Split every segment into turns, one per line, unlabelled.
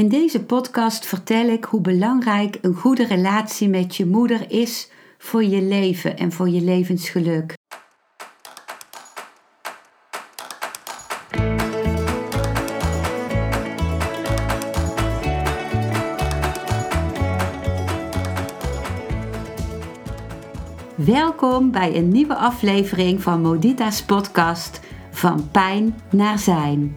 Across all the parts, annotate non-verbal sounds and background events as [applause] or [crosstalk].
In deze podcast vertel ik hoe belangrijk een goede relatie met je moeder is voor je leven en voor je levensgeluk. Welkom bij een nieuwe aflevering van Modita's podcast Van Pijn naar Zijn.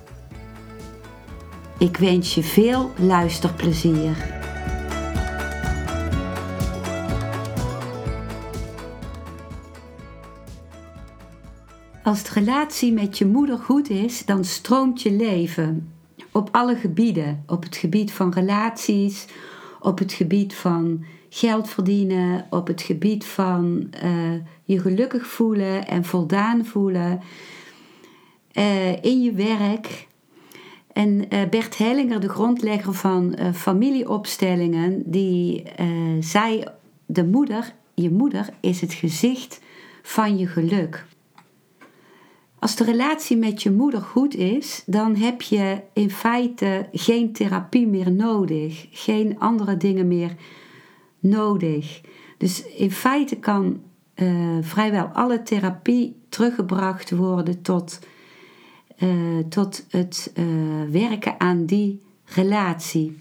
Ik wens je veel luisterplezier. Als de relatie met je moeder goed is, dan stroomt je leven op alle gebieden. Op het gebied van relaties, op het gebied van geld verdienen, op het gebied van uh, je gelukkig voelen en voldaan voelen. Uh, in je werk, en uh, Bert Hellinger, de grondlegger van uh, familieopstellingen, die uh, zei: De moeder, je moeder is het gezicht van je geluk. Als de relatie met je moeder goed is, dan heb je in feite geen therapie meer nodig, geen andere dingen meer nodig. Dus in feite kan vrijwel alle therapie teruggebracht worden tot uh, tot het uh, werken aan die relatie.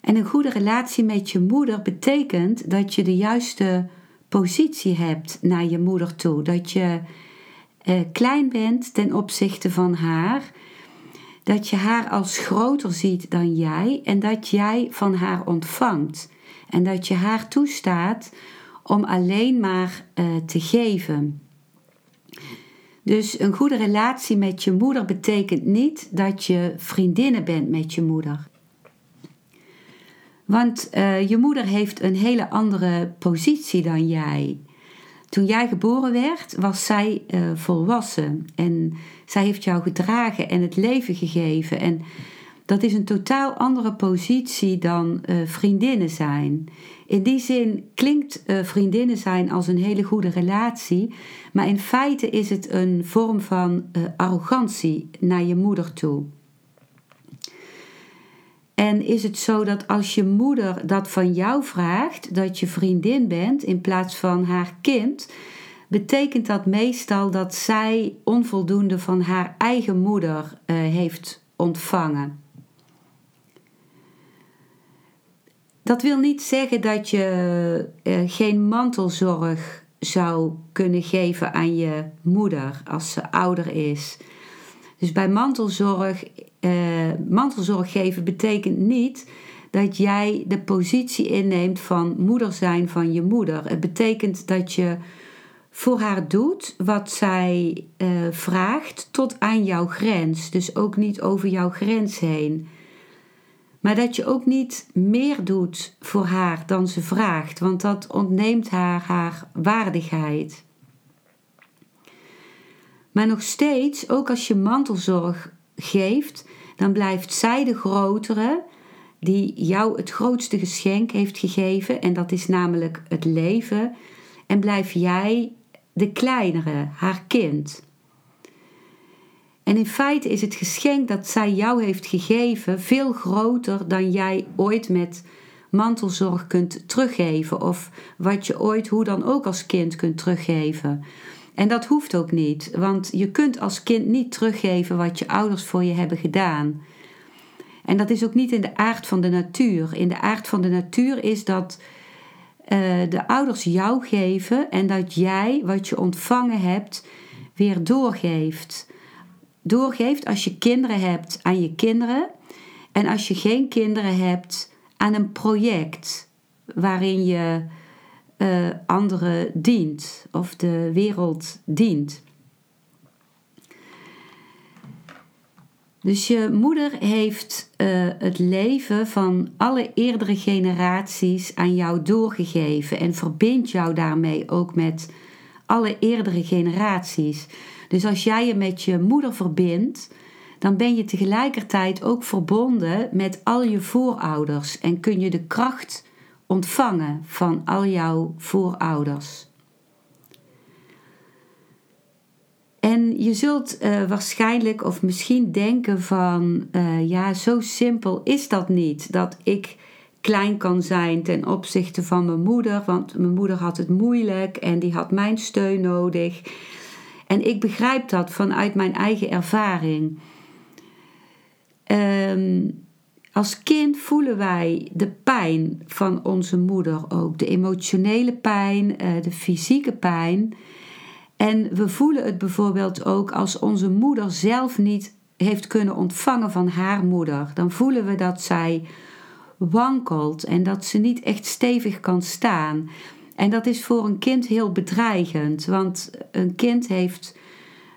En een goede relatie met je moeder betekent dat je de juiste positie hebt naar je moeder toe. Dat je uh, klein bent ten opzichte van haar. Dat je haar als groter ziet dan jij en dat jij van haar ontvangt. En dat je haar toestaat om alleen maar te geven. Dus een goede relatie met je moeder betekent niet dat je vriendinnen bent met je moeder. Want uh, je moeder heeft een hele andere positie dan jij. Toen jij geboren werd, was zij uh, volwassen. En zij heeft jou gedragen en het leven gegeven. En dat is een totaal andere positie dan uh, vriendinnen zijn. In die zin klinkt uh, vriendinnen zijn als een hele goede relatie, maar in feite is het een vorm van uh, arrogantie naar je moeder toe. En is het zo dat als je moeder dat van jou vraagt, dat je vriendin bent in plaats van haar kind, betekent dat meestal dat zij onvoldoende van haar eigen moeder heeft ontvangen. Dat wil niet zeggen dat je uh, geen mantelzorg zou kunnen geven aan je moeder als ze ouder is. Dus bij mantelzorg, uh, mantelzorg geven betekent niet dat jij de positie inneemt van moeder zijn van je moeder. Het betekent dat je voor haar doet wat zij uh, vraagt tot aan jouw grens. Dus ook niet over jouw grens heen. Maar dat je ook niet meer doet voor haar dan ze vraagt, want dat ontneemt haar haar waardigheid. Maar nog steeds, ook als je mantelzorg geeft, dan blijft zij de grotere die jou het grootste geschenk heeft gegeven, en dat is namelijk het leven, en blijf jij de kleinere, haar kind. En in feite is het geschenk dat zij jou heeft gegeven veel groter dan jij ooit met mantelzorg kunt teruggeven. Of wat je ooit, hoe dan ook als kind kunt teruggeven. En dat hoeft ook niet, want je kunt als kind niet teruggeven wat je ouders voor je hebben gedaan. En dat is ook niet in de aard van de natuur. In de aard van de natuur is dat uh, de ouders jou geven en dat jij wat je ontvangen hebt weer doorgeeft doorgeeft als je kinderen hebt aan je kinderen en als je geen kinderen hebt aan een project waarin je uh, anderen dient of de wereld dient. Dus je moeder heeft uh, het leven van alle eerdere generaties aan jou doorgegeven en verbindt jou daarmee ook met alle eerdere generaties. Dus als jij je met je moeder verbindt, dan ben je tegelijkertijd ook verbonden met al je voorouders en kun je de kracht ontvangen van al jouw voorouders. En je zult uh, waarschijnlijk of misschien denken van, uh, ja, zo simpel is dat niet. Dat ik klein kan zijn ten opzichte van mijn moeder, want mijn moeder had het moeilijk en die had mijn steun nodig. En ik begrijp dat vanuit mijn eigen ervaring. Um, als kind voelen wij de pijn van onze moeder ook, de emotionele pijn, uh, de fysieke pijn. En we voelen het bijvoorbeeld ook als onze moeder zelf niet heeft kunnen ontvangen van haar moeder. Dan voelen we dat zij wankelt en dat ze niet echt stevig kan staan. En dat is voor een kind heel bedreigend, want een kind heeft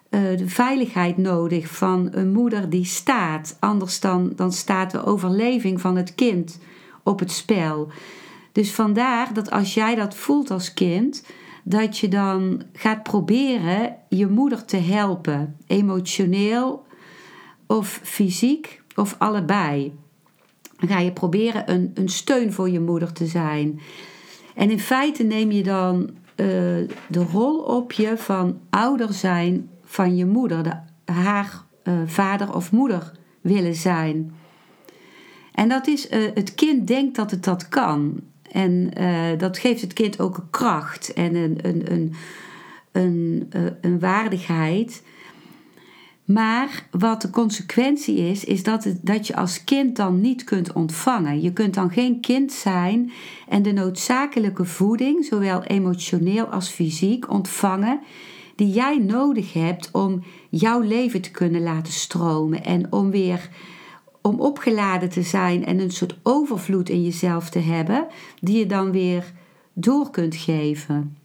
uh, de veiligheid nodig van een moeder die staat. Anders dan, dan staat de overleving van het kind op het spel. Dus vandaar dat als jij dat voelt als kind, dat je dan gaat proberen je moeder te helpen, emotioneel of fysiek of allebei. Dan ga je proberen een, een steun voor je moeder te zijn. En in feite neem je dan uh, de rol op je van ouder zijn van je moeder, de, haar uh, vader of moeder willen zijn. En dat is, uh, het kind denkt dat het dat kan. En dat geeft het kind ook een kracht en een, een, een, een, een waardigheid. Maar wat de consequentie is, is dat, het, dat je als kind dan niet kunt ontvangen. Je kunt dan geen kind zijn en de noodzakelijke voeding, zowel emotioneel als fysiek, ontvangen die jij nodig hebt om jouw leven te kunnen laten stromen en om weer om opgeladen te zijn en een soort overvloed in jezelf te hebben, die je dan weer door kunt geven.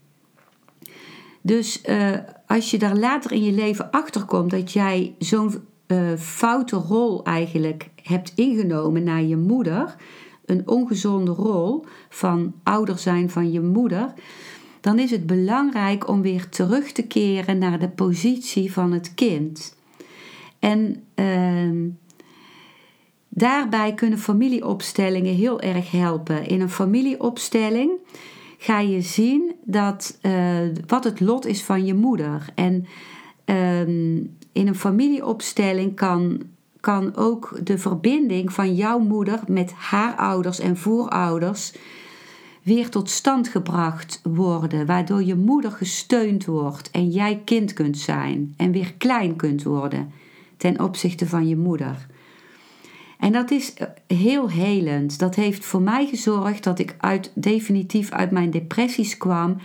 Dus uh, als je daar later in je leven achter komt dat jij zo'n uh, foute rol eigenlijk hebt ingenomen naar je moeder, een ongezonde rol van ouder zijn van je moeder, dan is het belangrijk om weer terug te keren naar de positie van het kind. En uh, daarbij kunnen familieopstellingen heel erg helpen. In een familieopstelling ga je zien dat, uh, wat het lot is van je moeder. En uh, in een familieopstelling kan, kan ook de verbinding van jouw moeder met haar ouders en voorouders weer tot stand gebracht worden, waardoor je moeder gesteund wordt en jij kind kunt zijn en weer klein kunt worden ten opzichte van je moeder. En dat is eh, heel helend. Dat heeft voor mij gezorgd dat ik uit, definitief uit mijn depressies kwam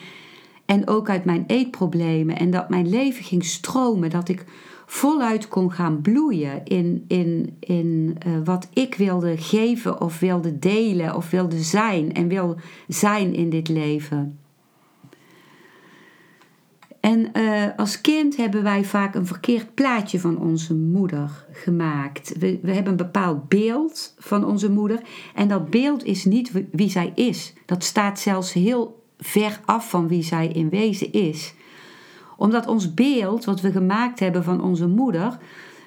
en ook uit mijn eetproblemen en dat mijn leven ging stromen, dat ik voluit kon gaan bloeien in, in, in uh, wat ik wilde geven of wilde delen of wilde zijn en wil zijn in dit leven. En uh, als kind hebben wij vaak een verkeerd plaatje van onze moeder gemaakt. We, we hebben een bepaald beeld van onze moeder. En dat beeld is niet wie zij is. Dat staat zelfs heel ver af van wie zij in wezen is omdat ons beeld, wat we gemaakt hebben van onze moeder,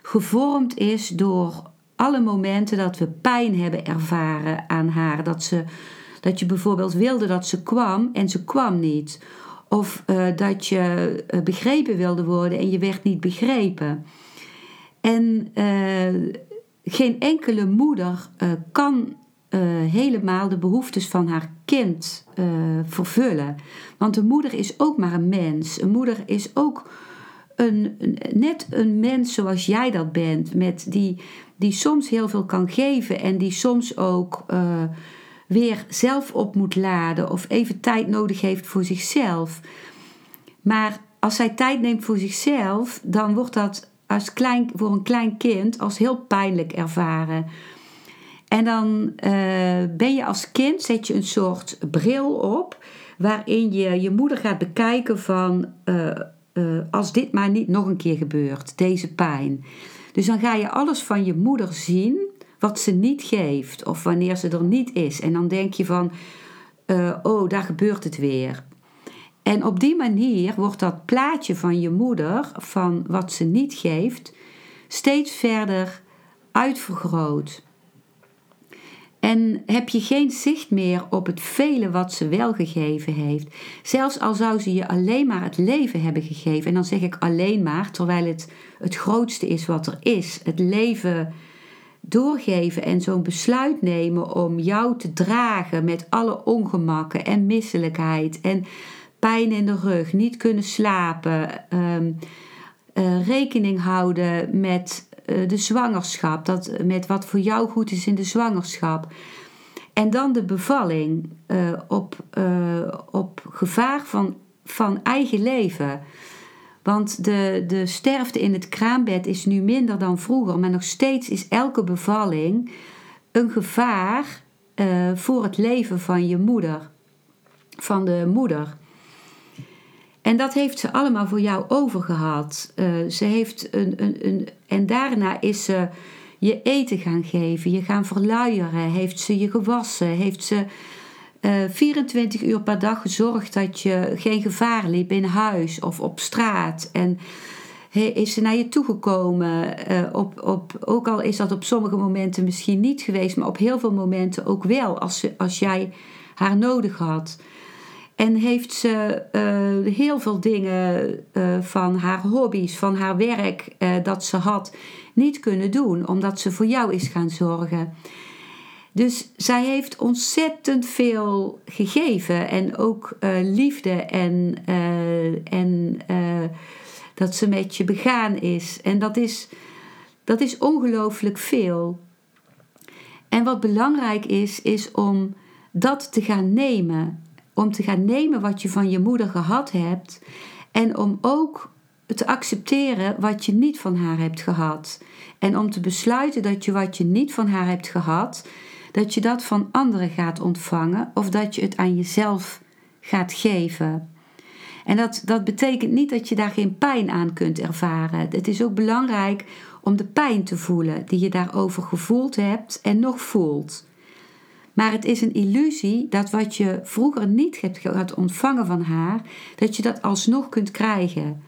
gevormd is door alle momenten dat we pijn hebben ervaren aan haar. Dat, ze, dat je bijvoorbeeld wilde dat ze kwam en ze kwam niet. Of uh, dat je uh, begrepen wilde worden en je werd niet begrepen. En uh, geen enkele moeder kan helemaal de behoeftes van haar kind vervullen. Want een moeder is ook maar een mens. Een moeder is ook een, net een mens zoals jij dat bent, met die, die soms heel veel kan geven en die soms ook weer zelf op moet laden of even tijd nodig heeft voor zichzelf. Maar als zij tijd neemt voor zichzelf, dan wordt dat als klein, voor een klein kind als heel pijnlijk ervaren. En dan uh, ben je als kind, zet je een soort bril op, waarin je je moeder gaat bekijken van uh, uh, als dit maar niet nog een keer gebeurt, deze pijn. Dus dan ga je alles van je moeder zien wat ze niet geeft of wanneer ze er niet is. En dan denk je van, uh, oh, daar gebeurt het weer. En op die manier wordt dat plaatje van je moeder, van wat ze niet geeft, steeds verder uitvergroot. En heb je geen zicht meer op het vele wat ze wel gegeven heeft. Zelfs al zou ze je alleen maar het leven hebben gegeven. En dan zeg ik alleen maar, terwijl het het grootste is wat er is. Het leven doorgeven en zo'n besluit nemen om jou te dragen met alle ongemakken en misselijkheid en pijn in de rug, niet kunnen slapen, um, rekening houden met uh, de zwangerschap, dat, met wat voor jou goed is in de zwangerschap. En dan de bevalling uh, op, op gevaar van, van eigen leven. Want de, de sterfte in het kraambed is nu minder dan vroeger, maar nog steeds is elke bevalling een gevaar uh, voor het leven van je moeder, van de moeder. En dat heeft ze allemaal voor jou overgehad. Uh, ze heeft een, een, een, en daarna is ze je eten gaan geven, je gaan verluieren, heeft ze je gewassen, heeft ze 24 eh, uur per dag gezorgd dat je geen gevaar liep in huis of op straat. En is ze naar je toegekomen. Uh, op, op, ook al is dat op sommige momenten misschien niet geweest, maar op heel veel momenten ook wel, als, als jij haar nodig had. En heeft ze uh, heel veel dingen van haar hobby's, van haar werk dat ze had, niet kunnen doen, omdat ze voor jou is gaan zorgen. Dus zij heeft ontzettend veel gegeven en ook uh, liefde en, uh, en uh, dat ze met je begaan is. En dat is, dat is ongelooflijk veel. En wat belangrijk is, is om dat te gaan nemen. Om te gaan nemen wat je van je moeder gehad hebt. En om ook te accepteren wat je niet van haar hebt gehad. En om te besluiten dat je wat je niet van haar hebt gehad dat je dat van anderen gaat ontvangen of dat je het aan jezelf gaat geven. En dat, dat betekent niet dat je daar geen pijn aan kunt ervaren. Het is ook belangrijk om de pijn te voelen die je daarover gevoeld hebt en nog voelt. Maar het is een illusie dat wat je vroeger niet hebt ontvangen van haar, dat je dat alsnog kunt krijgen.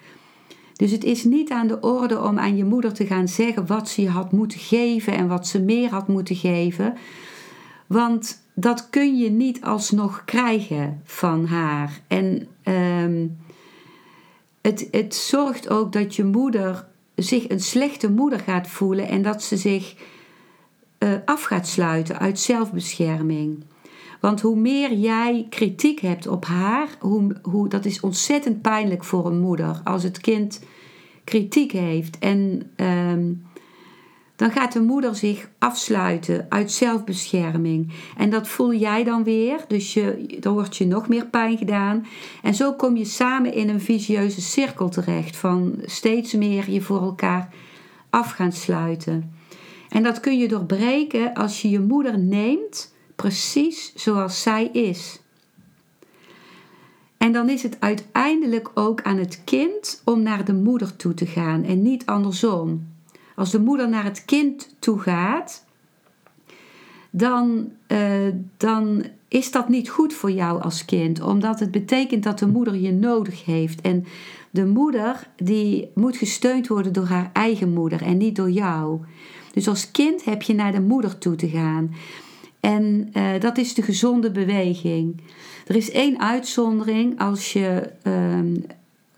Dus het is niet aan de orde om aan je moeder te gaan zeggen wat ze je had moeten geven en wat ze meer had moeten geven. Want dat kun je niet alsnog krijgen van haar. En ehm, het, het zorgt ook dat je moeder zich een slechte moeder gaat voelen en dat ze zich uh, af gaat sluiten uit zelfbescherming. Want hoe meer jij kritiek hebt op haar, hoe, hoe, dat is ontzettend pijnlijk voor een moeder als het kind kritiek heeft. En ehm, dan gaat de moeder zich afsluiten uit zelfbescherming. En dat voel jij dan weer, dus je, dan wordt je nog meer pijn gedaan. En zo kom je samen in een visieuze cirkel terecht van steeds meer je voor elkaar af gaan sluiten. En dat kun je doorbreken als je je moeder neemt precies zoals zij is. En dan is het uiteindelijk ook aan het kind om naar de moeder toe te gaan en niet andersom. Als de moeder naar het kind toe gaat, dan, uh, dan is dat niet goed voor jou als kind, omdat het betekent dat de moeder je nodig heeft. En de moeder die moet gesteund worden door haar eigen moeder en niet door jou. Dus als kind heb je naar de moeder toe te gaan. En uh, dat is de gezonde beweging. Er is één uitzondering als je uh,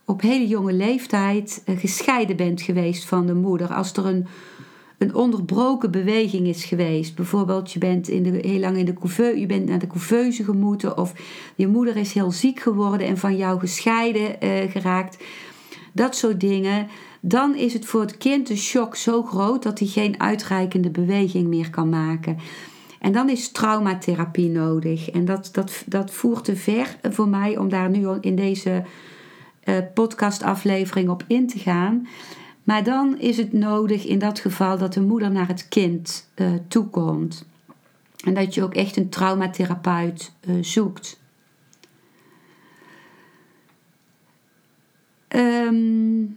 op hele jonge leeftijd uh, gescheiden bent geweest van de moeder. Als er een, een onderbroken beweging is geweest. Bijvoorbeeld, je bent in de, heel lang in de couveuse, je bent naar de couveuse gemoeten. Of je moeder is heel ziek geworden en van jou gescheiden uh, geraakt. Dat soort dingen. Dan is het voor het kind de shock zo groot dat hij geen uitreikende beweging meer kan maken. En dan is traumatherapie nodig. En dat, dat, dat voert te ver voor mij om daar nu in deze podcastaflevering op in te gaan. Maar dan is het nodig in dat geval dat de moeder naar het kind uh, toekomt. En dat je ook echt een traumatherapeut uh, zoekt. Um,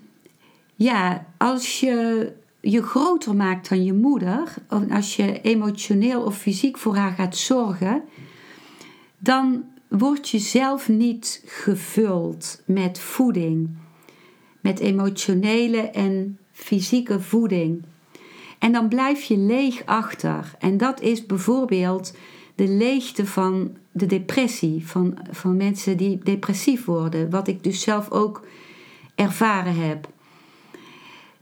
ja, als je je groter maakt dan je moeder, als je emotioneel of fysiek voor haar gaat zorgen, dan word je zelf niet gevuld met voeding, met emotionele en fysieke voeding. En dan blijf je leeg achter. En dat is bijvoorbeeld de leegte van de depressie, van, van mensen die depressief worden, wat ik dus zelf ook ervaren heb.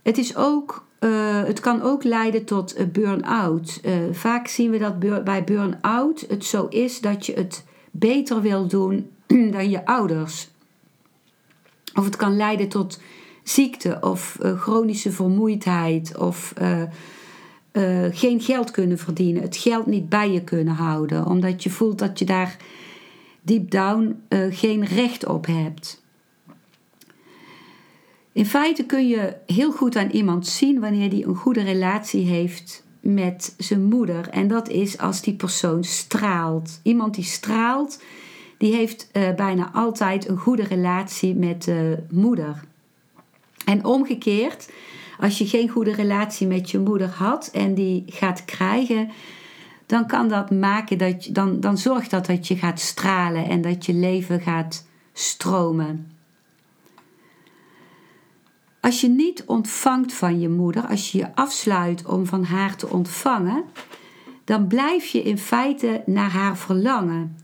Het, is ook, uh, het kan ook leiden tot burn-out. Uh, vaak zien we dat bij burn-out het zo is dat je het beter wil doen [clears throat] dan je ouders. Of het kan leiden tot ziekte of uh, chronische vermoeidheid of geen geld kunnen verdienen, het geld niet bij je kunnen houden, omdat je voelt dat je daar deep down geen recht op hebt. In feite kun je heel goed aan iemand zien wanneer die een goede relatie heeft met zijn moeder. En dat is als die persoon straalt. Iemand die straalt, die heeft uh, bijna altijd een goede relatie met de moeder. En omgekeerd, als je geen goede relatie met je moeder had en die gaat krijgen, dan kan dat maken dat je, dan, dan zorgt dat dat je gaat stralen en dat je leven gaat stromen. Als je niet ontvangt van je moeder, als je je afsluit om van haar te ontvangen, dan blijf je in feite naar haar verlangen.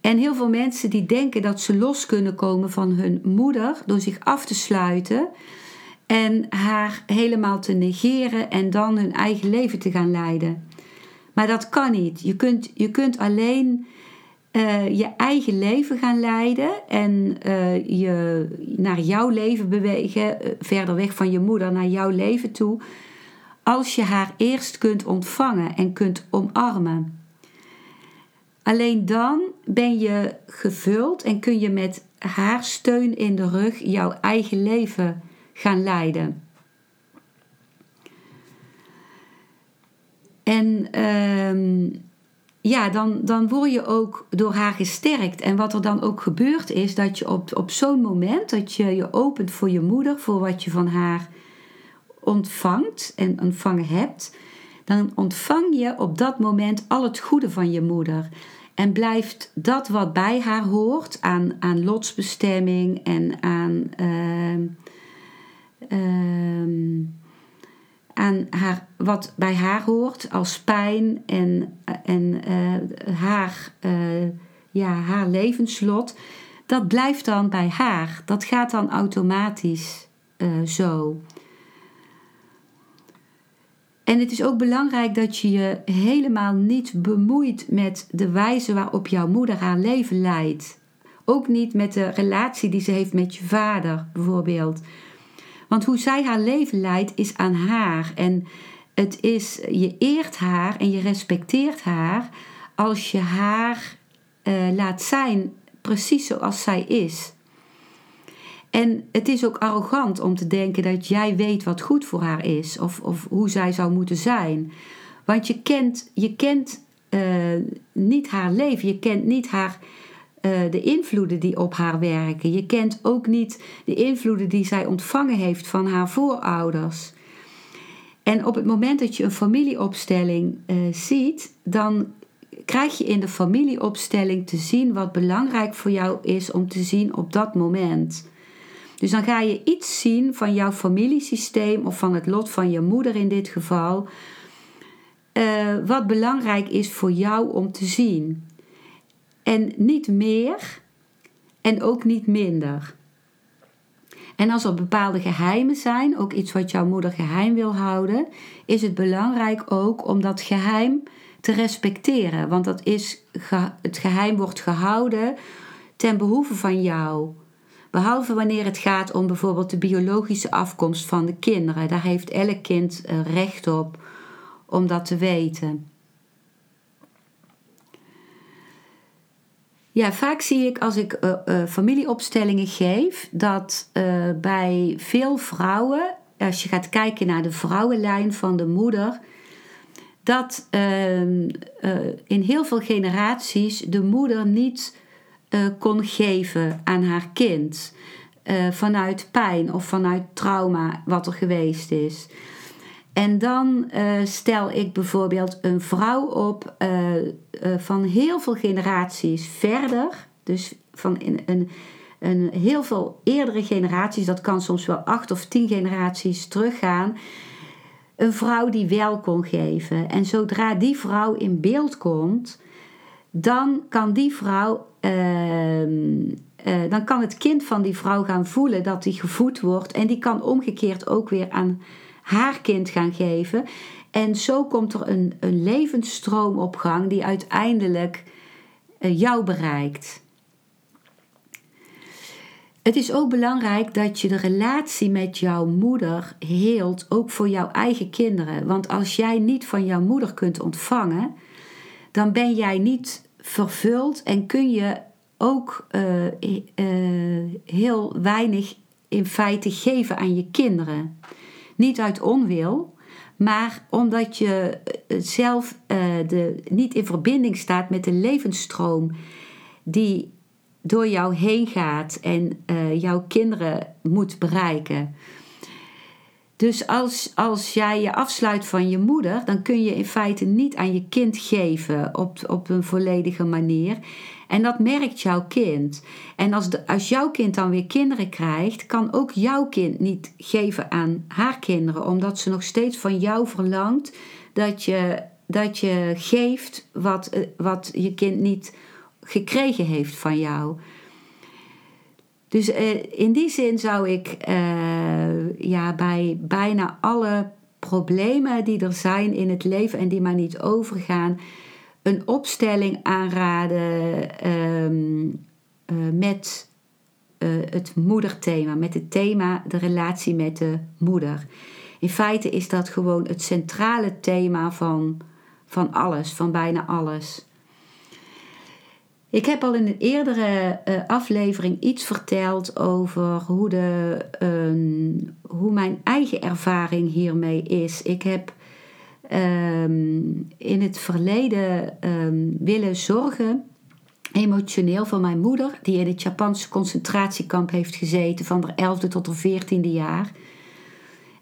En heel veel mensen die denken dat ze los kunnen komen van hun moeder door zich af te sluiten en haar helemaal te negeren en dan hun eigen leven te gaan leiden. Maar dat kan niet. Je kunt, je kunt alleen uh, je eigen leven gaan leiden en uh, je naar jouw leven bewegen, uh, verder weg van je moeder naar jouw leven toe, als je haar eerst kunt ontvangen en kunt omarmen. Alleen dan ben je gevuld en kun je met haar steun in de rug jouw eigen leven gaan leiden. En uh, ja, dan, dan word je ook door haar gesterkt. En wat er dan ook gebeurt is dat je op, op zo'n moment dat je je opent voor je moeder, voor wat je van haar ontvangt en ontvangen hebt, dan ontvang je op dat moment al het goede van je moeder. En blijft dat wat bij haar hoort aan, aan lotsbestemming en aan. Uh, aan haar, wat bij haar hoort als pijn en, en uh, haar, uh, ja, haar levenslot, dat blijft dan bij haar. Dat gaat dan automatisch uh, zo. En het is ook belangrijk dat je je helemaal niet bemoeit met de wijze waarop jouw moeder haar leven leidt. Ook niet met de relatie die ze heeft met je vader, bijvoorbeeld. Want hoe zij haar leven leidt is aan haar. En het is, je eert haar en je respecteert haar als je haar uh, laat zijn precies zoals zij is. En het is ook arrogant om te denken dat jij weet wat goed voor haar is of, of hoe zij zou moeten zijn. Want je kent, je kent uh, niet haar leven, je kent niet haar eh, de invloeden die op haar werken. Je kent ook niet de invloeden die zij ontvangen heeft van haar voorouders. En op het moment dat je een familieopstelling uh, ziet, dan krijg je in de familieopstelling te zien wat belangrijk voor jou is om te zien op dat moment. Dus dan ga je iets zien van jouw familiesysteem of van het lot van je moeder in dit geval, uh, wat belangrijk is voor jou om te zien. En niet meer en ook niet minder. En als er bepaalde geheimen zijn, ook iets wat jouw moeder geheim wil houden, is het belangrijk ook om dat geheim te respecteren. Want dat is, het geheim wordt gehouden ten behoeve van jou. Behalve wanneer het gaat om bijvoorbeeld de biologische afkomst van de kinderen. Daar heeft elk kind eh, recht op om dat te weten. Ja, vaak zie ik als ik uh, uh, familieopstellingen geef dat uh, bij veel vrouwen, als je gaat kijken naar de vrouwenlijn van de moeder, dat ehm, in heel veel generaties de moeder niet kon geven aan haar kind. vanuit pijn of vanuit trauma wat er geweest is. En dan eh, stel ik bijvoorbeeld een vrouw op eh, eh, van heel veel generaties verder. Dus van een, een, een, heel veel eerdere generaties, dat kan soms wel acht of tien generaties teruggaan. Een vrouw die wel kon geven. En zodra die vrouw in beeld komt, dan kan die vrouw. Ehm, dan kan het kind van die vrouw gaan voelen dat die gevoed wordt. En die kan omgekeerd ook weer aan haar kind gaan geven. En zo komt er een, een levensstroom op gang die uiteindelijk uh, jou bereikt. Het is ook belangrijk dat je de relatie met jouw moeder heelt, ook voor jouw eigen kinderen. Want als jij niet van jouw moeder kunt ontvangen, dan ben jij niet vervuld en kun je ook uh, uh, heel weinig in feite geven aan je kinderen. Niet uit onwil, maar omdat je eh, zelf uh, de, niet in verbinding staat met de levensstroom die door jou heen gaat en uh, jouw kinderen moet bereiken. Dus als, als jij je afsluit van je moeder, dan kun je in feite niet aan je kind geven op, op een volledige manier. En dat merkt jouw kind. En als, de, als jouw kind dan weer kinderen krijgt, kan ook jouw kind niet geven aan haar kinderen, omdat ze nog steeds van jou verlangt dat je, dat je geeft wat, eh, wat je kind niet gekregen heeft van jou. Dus eh, in die zin zou ik eh, ja, bij bijna alle problemen die er zijn in het leven en die maar niet overgaan, een opstelling aanraden ehm, eh, met uh, het moederthema, met het thema de relatie met de moeder. In feite is dat gewoon het centrale thema van, van alles, van bijna alles. Ik heb al in een eerdere uh, aflevering iets verteld over hoe, de, uh, hoe mijn eigen ervaring hiermee is. Ik heb um, in het verleden um, willen zorgen, emotioneel, van mijn moeder, die in het Japanse concentratiekamp heeft gezeten van de 11e tot de 14e jaar.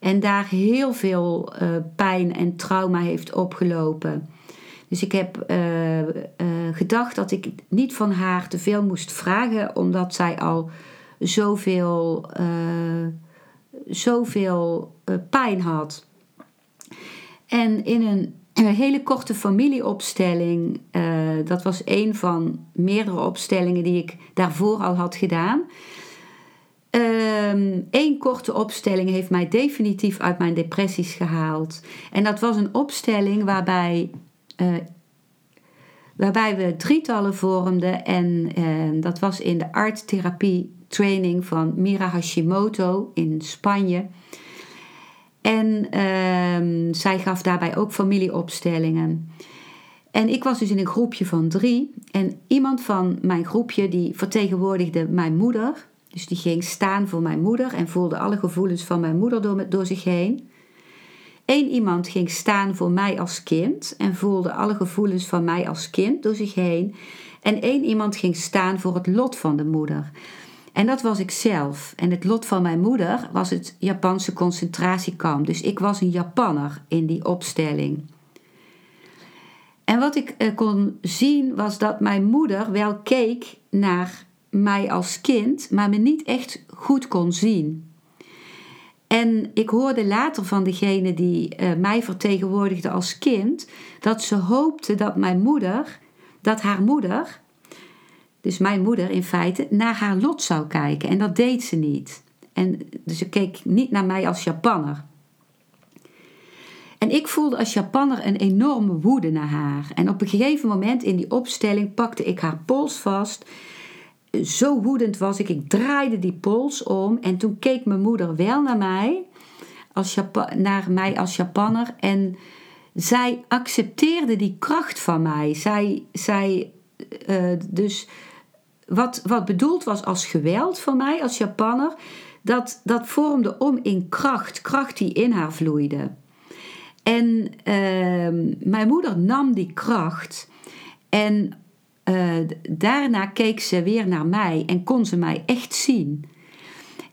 En daar heel veel uh, pijn en trauma heeft opgelopen. Dus ik heb uh, uh, gedacht dat ik niet van haar te veel moest vragen, omdat zij al zoveel, zoveel pijn had. En in een, hele korte familieopstelling, uh, dat was een van meerdere opstellingen die ik daarvoor al had gedaan. Eén ehm, korte opstelling heeft mij definitief uit mijn depressies gehaald. En dat was een opstelling waarbij, uh, waarbij we drietallen vormden. En uh, dat was in de arttherapie training van Mira Hashimoto in Spanje. En uh, zij gaf daarbij ook familieopstellingen. En ik was dus in een groepje van drie. En iemand van mijn groepje die vertegenwoordigde mijn moeder. Dus die ging staan voor mijn moeder en voelde alle gevoelens van mijn moeder door, door zich heen. Eén iemand ging staan voor mij als kind en voelde alle gevoelens van mij als kind door zich heen. En één iemand ging staan voor het lot van de moeder. En dat was ik zelf. En het lot van mijn moeder was het Japanse concentratiekamp. Dus ik was een Japanner in die opstelling. En wat ik eh, kon zien was dat mijn moeder wel keek naar mij als kind, maar me niet echt goed kon zien. En ik hoorde later van degene die uh, mij vertegenwoordigde als kind, dat ze hoopte dat mijn moeder, dat haar moeder, dus mijn moeder in feite, naar haar lot zou kijken. En dat deed ze niet. En, dus ze keek niet naar mij als Japanner. En ik voelde als Japanner een enorme woede naar haar. En op een gegeven moment in die opstelling pakte ik haar pols vast. Zo woedend was ik. Ik draaide die pols om. En toen keek mijn moeder wel naar mij als, naar mij als Japanner. En zij accepteerde die kracht van mij. Zij, zij uh, dus wat, wat bedoeld was als geweld voor mij als Japanner, dat, dat vormde om in kracht, kracht die in haar vloeide. En uh, mijn moeder nam die kracht en uh, daarna keek ze weer naar mij en kon ze mij echt zien.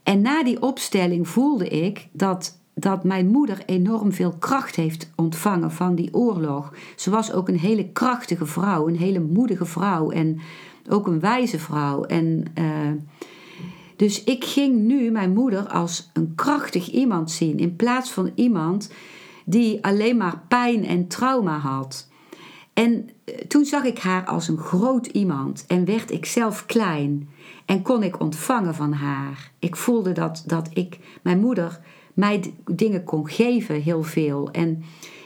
En na die opstelling voelde ik dat dat mijn moeder enorm veel kracht heeft ontvangen van die oorlog. Ze was ook een hele krachtige vrouw, een hele moedige vrouw en ook een wijze vrouw. En, uh, dus ik ging nu mijn moeder als een krachtig iemand zien, in plaats van iemand die alleen maar pijn en trauma had. En eh, toen zag ik haar als een groot iemand en werd ik zelf klein en kon ik ontvangen van haar. Ik voelde dat, dat ik, mijn moeder, mij dingen kon geven, heel veel. En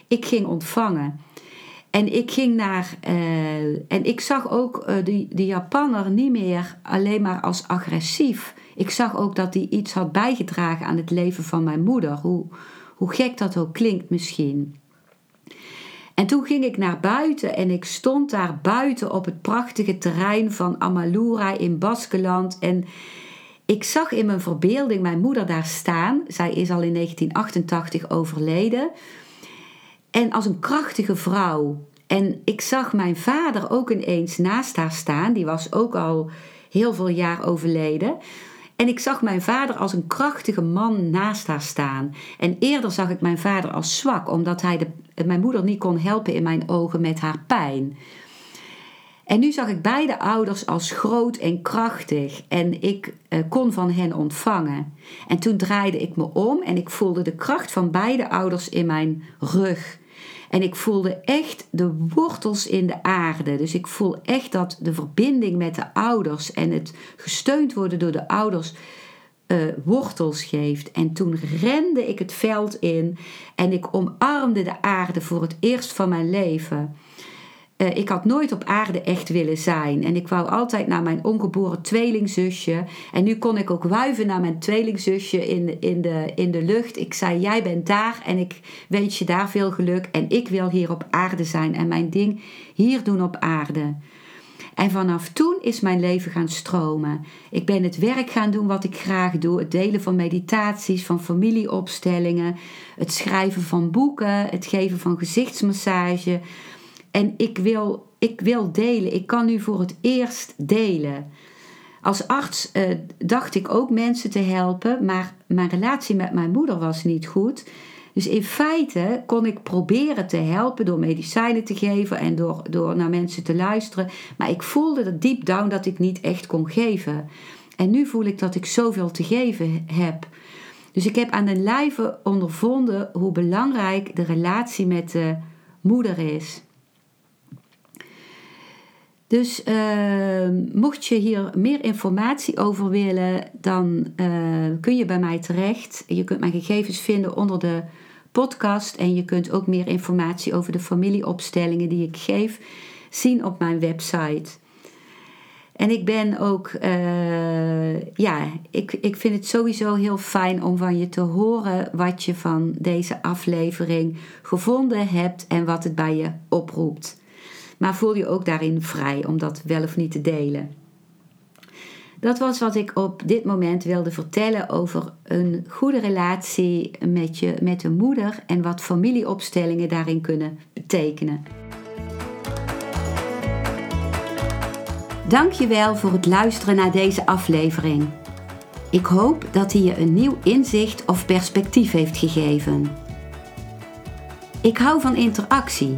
ik ging ontvangen. En ik ging naar. Uh, en ik zag ook die, die Japanner niet meer alleen maar als agressief. Ik zag ook dat hij iets had bijgedragen aan het leven van mijn moeder. Hoe, hoe gek dat ook klinkt misschien. En toen ging ik naar buiten en ik stond daar buiten op het prachtige terrein van Amalura in Baskeland. En ik zag in mijn verbeelding mijn moeder daar staan. Zij is al in 1988 overleden. En als een krachtige vrouw. En ik zag mijn vader ook ineens naast haar staan. Die was ook al heel veel jaar overleden. En ik zag mijn vader als een krachtige man naast haar staan. En eerder zag ik mijn vader als zwak, omdat hij de, mijn moeder niet kon helpen in mijn ogen met haar pijn. En nu zag ik beide ouders als groot en krachtig en ik eh, kon van hen ontvangen. En toen draaide ik me om en ik voelde de kracht van beide ouders in mijn rug. En ik voelde echt de wortels in de aarde. Dus ik voel echt dat de verbinding met de ouders en het gesteund worden door de ouders uh, wortels geeft. En toen rende ik het veld in en ik omarmde de aarde voor het eerst van mijn leven. Uh, ik had nooit op aarde echt willen zijn. En ik wou altijd naar mijn ongeboren tweelingzusje. En nu kon ik ook wuiven naar mijn tweelingzusje in, in, de, in de lucht. Ik zei: Jij bent daar en ik wens je daar veel geluk. En ik wil hier op aarde zijn en mijn ding hier doen op aarde. En vanaf toen is mijn leven gaan stromen. Ik ben het werk gaan doen wat ik graag doe: het delen van meditaties, van familieopstellingen, het schrijven van boeken, het geven van gezichtsmassage en ik wil, ik wil delen. Ik kan nu voor het eerst delen. Als arts uh, dacht ik ook mensen te helpen, maar mijn relatie met mijn moeder was niet goed. Dus in feite kon ik proberen te helpen door medicijnen te geven en door, door naar mensen te luisteren. Maar ik voelde dat deep down dat ik niet echt kon geven. En nu voel ik dat ik zoveel te geven heb. Dus ik heb aan de lijve ondervonden hoe belangrijk de relatie met de moeder is. Dus uh, mocht je hier meer informatie over willen, dan uh, kun je bij mij terecht. Je kunt mijn gegevens vinden onder de podcast en je kunt ook meer informatie over de familieopstellingen die ik geef zien op mijn website. En ik ben ook, uh, ja, ik, ik vind het sowieso heel fijn om van je te horen wat je van deze aflevering gevonden hebt en wat het bij je oproept. Maar voel je ook daarin vrij om dat wel of niet te delen. Dat was wat ik op dit moment wilde vertellen over een goede relatie met, je, met de moeder en wat familieopstellingen daarin kunnen betekenen. Dankjewel voor het luisteren naar deze aflevering. Ik hoop dat hij je een nieuw inzicht of perspectief heeft gegeven. Ik hou van interactie